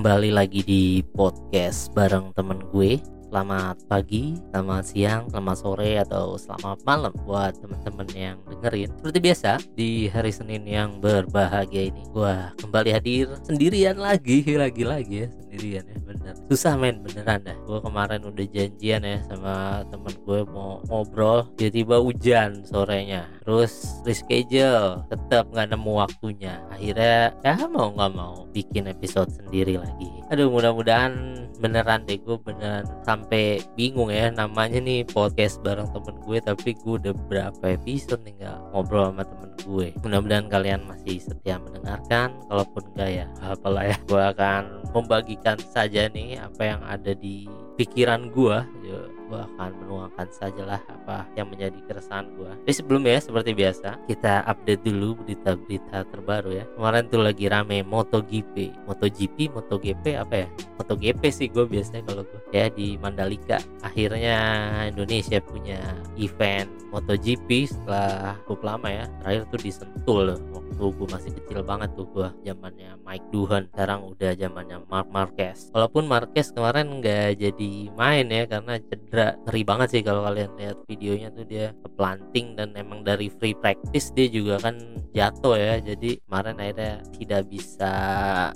kembali lagi di podcast bareng temen gue Selamat pagi, selamat siang, selamat sore, atau selamat malam buat temen-temen yang dengerin. Seperti biasa, di hari Senin yang berbahagia ini Gue kembali hadir sendirian lagi, lagi-lagi ya sendirian ya bener. Susah men beneran dah Gue kemarin udah janjian ya sama temen gue mau ngobrol Tiba-tiba hujan sorenya. Terus reschedule, tetap nggak nemu waktunya. Akhirnya ya mau nggak mau bikin episode sendiri lagi. Aduh mudah-mudahan beneran deh gue beneran sampai bingung ya namanya nih podcast bareng temen gue tapi gue udah berapa episode nih gak ngobrol sama temen gue. Mudah-mudahan kalian masih setia mendengarkan kalaupun enggak ya apalah ya. Gue akan membagikan saja nih apa yang ada di pikiran gue gue akan menuangkan sajalah apa yang menjadi keresahan gue. Tapi sebelumnya seperti biasa kita update dulu berita-berita terbaru ya. Kemarin tuh lagi rame MotoGP, MotoGP, MotoGP apa ya? MotoGP sih gue biasanya kalau gue ya di Mandalika. Akhirnya Indonesia punya event MotoGP setelah cukup lama ya. Terakhir tuh di Sentul waktu gue masih kecil banget tuh gue zamannya Mike Duhan. Sekarang udah zamannya Mark Marquez. Walaupun Marquez kemarin nggak jadi main ya karena cedera cedera ngeri banget sih kalau kalian lihat videonya tuh dia planting dan emang dari free practice dia juga kan jatuh ya. Jadi kemarin akhirnya tidak bisa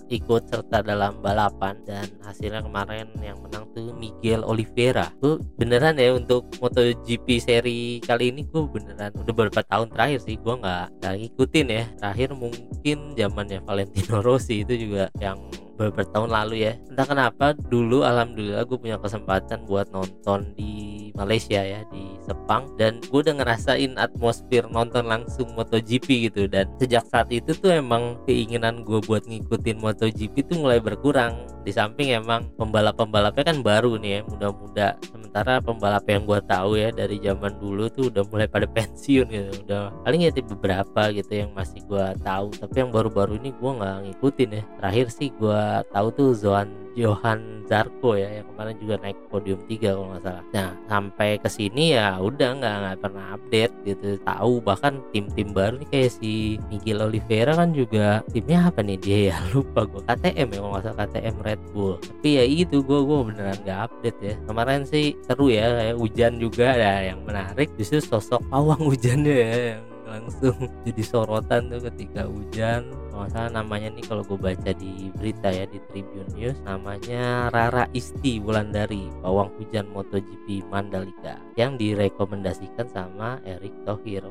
ikut serta dalam balapan dan hasilnya kemarin yang menang tuh Miguel Oliveira. Gue beneran ya untuk MotoGP seri kali ini gue beneran udah beberapa tahun terakhir sih gue nggak ngikutin ya. Terakhir mungkin zamannya Valentino Rossi itu juga yang beberapa tahun lalu ya. Entah kenapa dulu alhamdulillah gue punya kesempatan buat nonton di Malaysia ya di Sepang. Dan gue udah ngerasain atmosfer nonton langsung MotoGP gitu. Dan sejak saat itu tuh emang keinginan gue buat ngikutin MotoGP tuh mulai berkurang. Di samping emang pembalap-pembalapnya kan baru nih ya muda-muda. Sementara pembalap yang gue tahu ya dari zaman dulu tuh udah mulai pada pensiun gitu. Udah paling ya beberapa gitu yang masih gue tahu. Tapi yang baru-baru ini gue nggak ngikutin ya. Terakhir sih gue tahu tuh Zoan Johan Zarko ya yang kemarin juga naik podium 3 kalau nggak salah. Nah sampai ke sini ya udah nggak nggak pernah update gitu tahu bahkan tim-tim baru nih kayak si Miguel Oliveira kan juga timnya apa nih dia ya lupa gue KTM ya kalau nggak salah KTM Red Bull. Tapi ya itu gue gue beneran nggak update ya. Kemarin sih seru ya kayak hujan juga ya yang menarik justru sosok pawang hujannya ya yang langsung jadi sorotan tuh ketika hujan masalah namanya nih kalau gue baca di berita ya di Tribun News namanya Rara Isti Wulandari pawang hujan MotoGP Mandalika yang direkomendasikan sama Eric Thohir.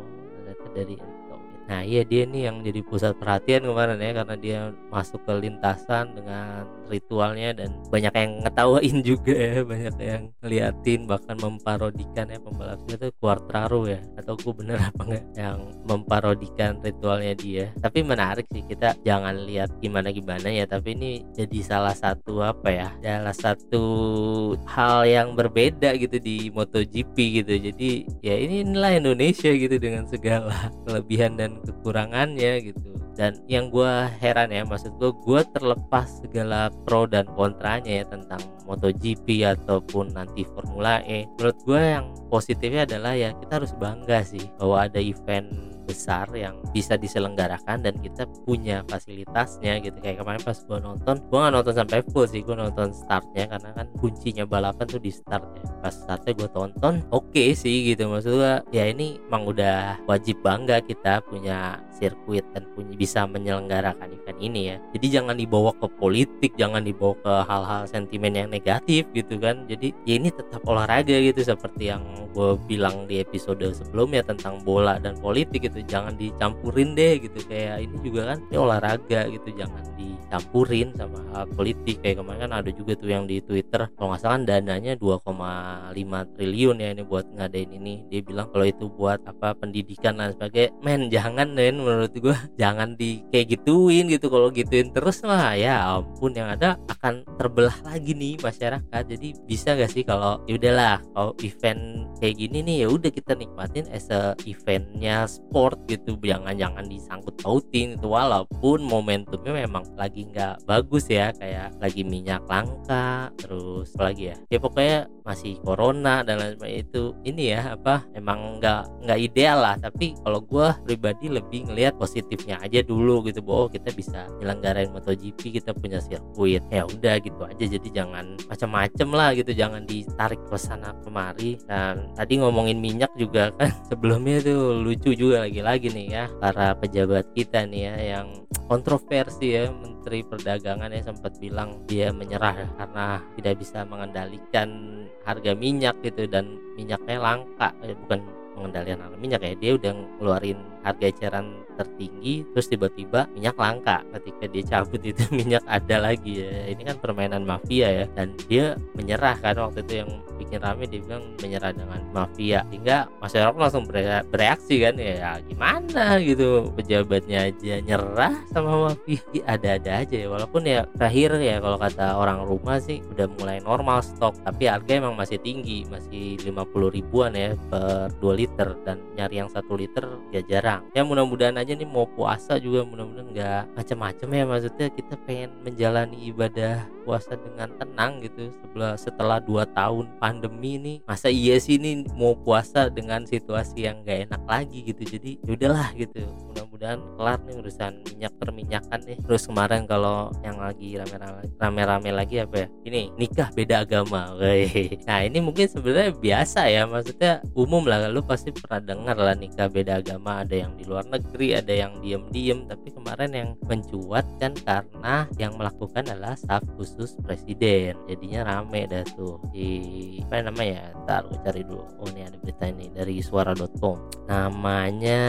Dari Eric Nah iya dia nih yang jadi pusat perhatian kemarin ya karena dia masuk ke lintasan dengan ritualnya dan banyak yang ngetawain juga ya banyak yang ngeliatin bahkan memparodikan ya pembalapnya itu Quartararo ya atau gue bener apa enggak yang memparodikan ritualnya dia. Tapi menarik sih kita jangan lihat gimana gimana ya tapi ini jadi salah satu apa ya salah satu hal yang berbeda gitu di MotoGP gitu. Jadi ya ini inilah Indonesia gitu dengan segala kelebihan dan kekurangannya gitu. Dan yang gue heran ya maksud gue gue terlepas segala pro dan kontranya ya tentang MotoGP ataupun nanti Formula E. Menurut gue yang positifnya adalah ya kita harus bangga sih bahwa ada event besar yang bisa diselenggarakan dan kita punya fasilitasnya gitu. Kayak kemarin pas gue nonton gue nggak nonton sampai full sih gue nonton startnya karena kan kuncinya balapan tuh di startnya pas startnya gue tonton oke okay sih gitu. Maksud gue ya ini emang udah wajib bangga kita punya sirkuit dan punya bisa menyelenggarakan event ini ya. Jadi jangan dibawa ke politik jangan dibawa ke hal-hal sentimen yang negatif gitu kan. Jadi ya ini tetap olahraga gitu seperti yang gue bilang di episode sebelumnya tentang bola dan politik gitu jangan dicampurin deh gitu. Kayak ini juga kan ini olahraga gitu. Jangan dicampurin sama hal politik. Kayak kemarin kan ada juga tuh yang di Twitter kalau nggak salah kan dananya 2,5 triliun ya ini buat ngadain ini. Dia bilang kalau itu buat apa pendidikan dan sebagainya. Men jangan men menurut gue jangan di kayak gituin gitu. Kalau gituin terus mah ya ampun yang ada akan terbelah lagi nih masyarakat. Jadi bisa gak sih kalau ya udahlah kalau event kayak gini nih ya udah kita nikmatin as a eventnya sport gitu. Jangan jangan disangkut pautin itu. Walaupun momentumnya memang lagi nggak bagus ya kayak lagi minyak langka terus lagi ya? Ya pokoknya masih corona dan lain sebagainya itu ini ya apa emang nggak nggak ideal lah. Tapi kalau gue pribadi lebih ngelihat positifnya aja dulu gitu bahwa kita bisa nyelenggarain MotoGP kita punya sirkuit. Ya udah gitu aja jadi jangan macam-macam lah gitu jangan ditarik ke sana kemari. Dan tadi ngomongin minyak juga kan sebelumnya tuh lucu juga lagi-lagi nih ya para pejabat kita nih ya yang kontroversi ya Perdagangan yang sempat bilang dia menyerah karena tidak bisa mengendalikan harga minyak gitu dan minyaknya langka. Eh, bukan pengendalian harga minyak ya dia udah ngeluarin harga eceran tertinggi terus tiba-tiba minyak langka. Ketika dia cabut itu minyak ada lagi ya. Ini kan permainan mafia ya dan dia menyerah kan waktu itu yang bikin rame dia bilang menyerah dengan mafia. Sehingga masyarakat langsung bereaksi kan ya, ya gimana gitu pejabatnya aja nyerah sama mafia. Ada-ada aja ya walaupun ya terakhir ya kalau kata orang rumah sih udah mulai normal stok tapi harga emang masih tinggi masih 50 ribuan ya per 2 liter dan nyari yang satu liter gak jarang. Ya mudah-mudahan aja nih mau puasa juga mudah-mudahan nggak macam-macam ya maksudnya kita pengen menjalani ibadah puasa dengan tenang gitu setelah setelah dua tahun pandemi ini masa iya sih ini mau puasa dengan situasi yang nggak enak lagi gitu. Jadi ya udahlah gitu mudah-mudahan kelar nih urusan minyak perminyakan nih. Terus kemarin kalau yang lagi rame-rame lagi apa ya? Ini nikah beda agama Wey. nah ini mungkin sebenarnya biasa ya maksudnya umum lah. Lu pasti pernah dengar lah nikah beda agama. Ada yang di luar negeri ada yang diem-diem. Tapi kemarin yang mencuat kan karena yang melakukan adalah staf khusus presiden. Jadinya rame dah tuh. Di apa namanya ntar gue cari dulu. Oh ini ada berita ini dari suara.com namanya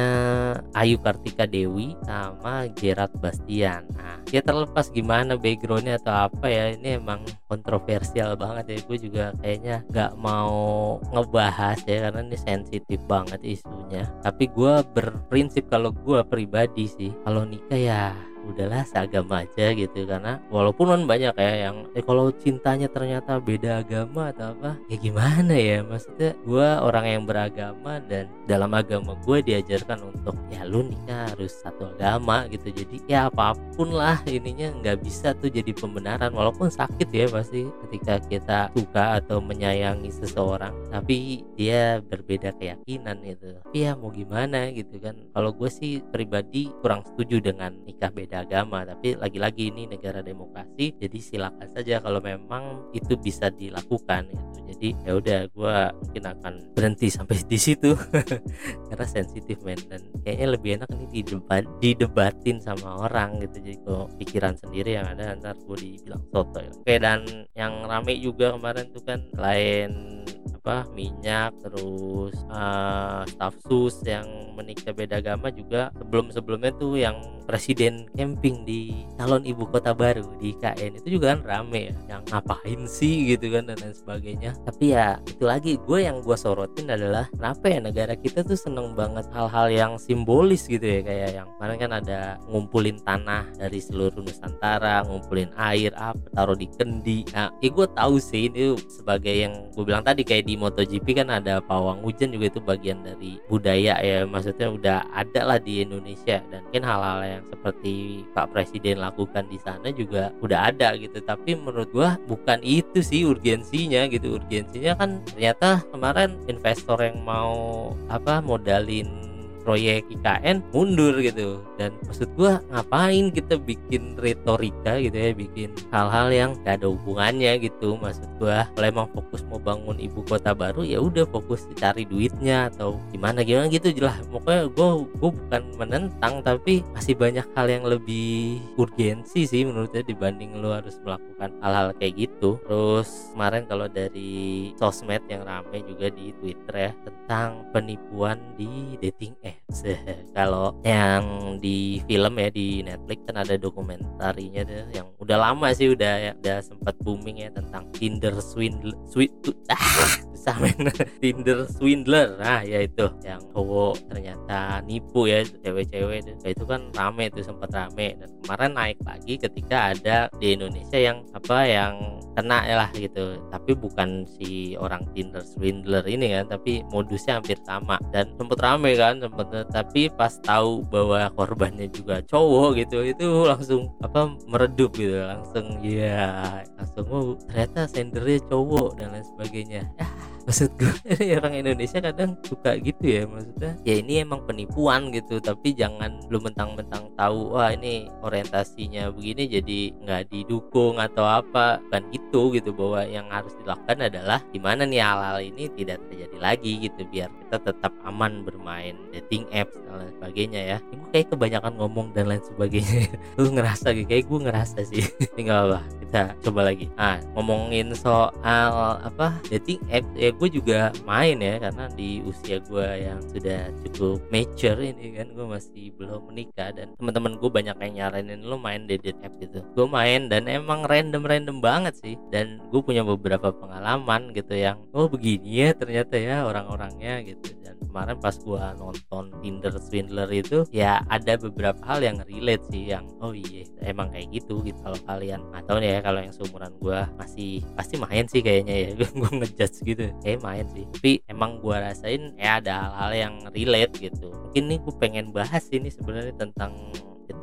Ayu Kartika Dewi sama Gerard Bastian. Nah dia terlepas gimana backgroundnya atau apa ya ini emang kontroversial banget ya. Gue juga kayaknya nggak mau ngebahas ya karena ini sensitif banget isunya. Tapi gue berprinsip kalau gue pribadi sih kalau nikah ya udahlah seagama aja gitu. Karena walaupun kan banyak ya yang eh kalau cintanya ternyata beda agama atau apa ya gimana ya? Maksudnya gue orang yang beragama dan dalam agama gue diajarkan untuk ya lu nikah harus satu agama gitu. Jadi ya apa pun lah ininya nggak bisa tuh jadi pembenaran. Walaupun sakit ya pasti ketika kita suka atau menyayangi seseorang tapi dia berbeda keyakinan itu tapi ya mau gimana gitu kan. Kalau gue sih pribadi kurang setuju dengan nikah beda beda agama tapi lagi-lagi ini negara demokrasi jadi silakan saja kalau memang itu bisa dilakukan gitu. Jadi ya udah gue mungkin akan berhenti sampai di situ. Karena sensitif men dan kayaknya lebih enak ini didebat didebatin sama orang gitu. Jadi kok pikiran sendiri yang ada ntar gue dibilang soto ya. Oke dan yang rame juga kemarin tuh kan lain apa minyak terus uh, staff sus yang menikah beda agama juga sebelum sebelumnya tuh yang presiden camping di calon ibu kota baru di IKN itu juga kan rame ya yang ngapain sih gitu kan dan lain sebagainya. Tapi ya itu lagi gue yang gue sorotin adalah kenapa ya negara kita tuh seneng banget hal-hal yang simbolis gitu ya? Kayak yang kemarin kan ada ngumpulin tanah dari seluruh Nusantara ngumpulin air apa taruh di kendi. Nah ya gue tahu sih ini sebagai yang gue bilang tadi kayak di di MotoGP kan ada pawang hujan juga itu bagian dari budaya ya. Maksudnya udah ada lah di Indonesia dan mungkin hal-hal yang seperti Pak Presiden lakukan di sana juga udah ada gitu. Tapi menurut gua bukan itu sih urgensinya gitu. Urgensinya kan ternyata kemarin investor yang mau apa modalin proyek IKN mundur gitu. Dan maksud gua ngapain kita bikin retorika gitu ya bikin hal-hal yang gak ada hubungannya gitu. Maksud gua kalau emang fokus mau bangun ibu kota baru ya udah fokus cari duitnya atau gimana gimana gitu jelas pokoknya gua gua bukan menentang tapi masih banyak hal yang lebih urgensi sih menurutnya dibanding lo harus melakukan hal-hal kayak gitu. Terus kemarin kalau dari sosmed yang rame juga di Twitter ya tentang penipuan di dating app kalau yang di film ya di Netflix kan ada dokumentarinya tuh yang udah lama sih udah ya udah sempat booming ya tentang Tinder swindler sweet ah susah men Tinder swindler. Nah ya itu yang cowok ternyata nipu ya cewek-cewek dan itu kan rame itu sempat rame. Dan kemarin naik lagi ketika ada di Indonesia yang apa yang kena lah gitu. Tapi bukan si orang Tinder swindler ini kan tapi modusnya hampir sama. Dan sempat rame kan sempat tapi pas tahu bahwa korbannya juga cowok gitu itu langsung apa meredup gitu. Langsung ya langsung oh ternyata sendernya cowok dan lain sebagainya. Ya maksud gue orang Indonesia kadang suka gitu ya maksudnya ya ini emang penipuan gitu tapi jangan belum mentang-mentang tahu wah ini orientasinya begini jadi nggak didukung atau apa. Kan gitu gitu bahwa yang harus dilakukan adalah gimana nih hal-hal ini tidak terjadi lagi gitu biar kita tetap aman bermain dating apps dan lain sebagainya ya. Gue kayak kebanyakan ngomong dan lain sebagainya. Lu ngerasa gitu kayak gue ngerasa sih. Tinggal apa kita coba lagi. Ah ngomongin soal apa dating apps ya gue juga main ya karena di usia gue yang sudah cukup mature ini kan gue masih belum menikah dan teman-teman gue banyak yang nyaranin lo main dating app gitu. Gue main dan emang random random banget sih. Dan gue punya beberapa pengalaman gitu yang oh begini ya ternyata ya orang-orangnya gitu kemarin pas gue nonton Tinder Swindler itu ya ada beberapa hal yang relate sih yang oh iya emang kayak gitu gitu kalau kalian. Atau ya kalau yang seumuran gue masih pasti main sih kayaknya ya gue ngejudge gitu. Kayak main sih. Tapi emang gue rasain ya ada hal-hal yang relate gitu. Mungkin nih gue pengen bahas ini sebenarnya tentang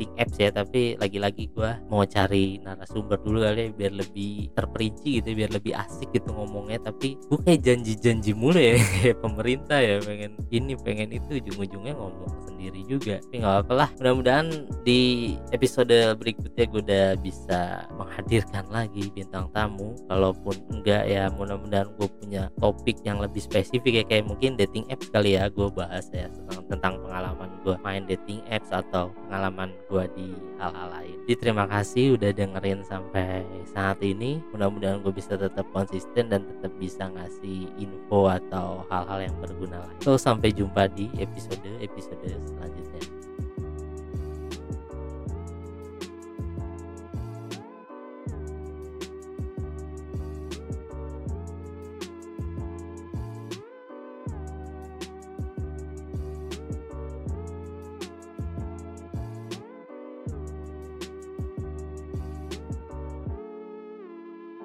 dating apps ya tapi lagi-lagi gue mau cari narasumber dulu kali ya biar lebih terperinci gitu biar lebih asik gitu ngomongnya. Tapi gue kayak janji-janji mulu ya kayak pemerintah ya pengen ini pengen itu ujung-ujungnya ngomong sendiri juga tapi nggak apa lah mudah-mudahan di episode berikutnya gue udah bisa menghadirkan lagi bintang tamu kalaupun enggak ya mudah-mudahan gue punya topik yang lebih spesifik ya kayak mungkin dating apps kali ya gue bahas ya tentang, tentang pengalaman gue main dating apps atau pengalaman gue di hal-hal lain. Jadi terima kasih udah dengerin sampai saat ini. Mudah-mudahan gue bisa tetap konsisten dan tetap bisa ngasih info atau hal-hal yang berguna lain. So sampai jumpa di episode episode.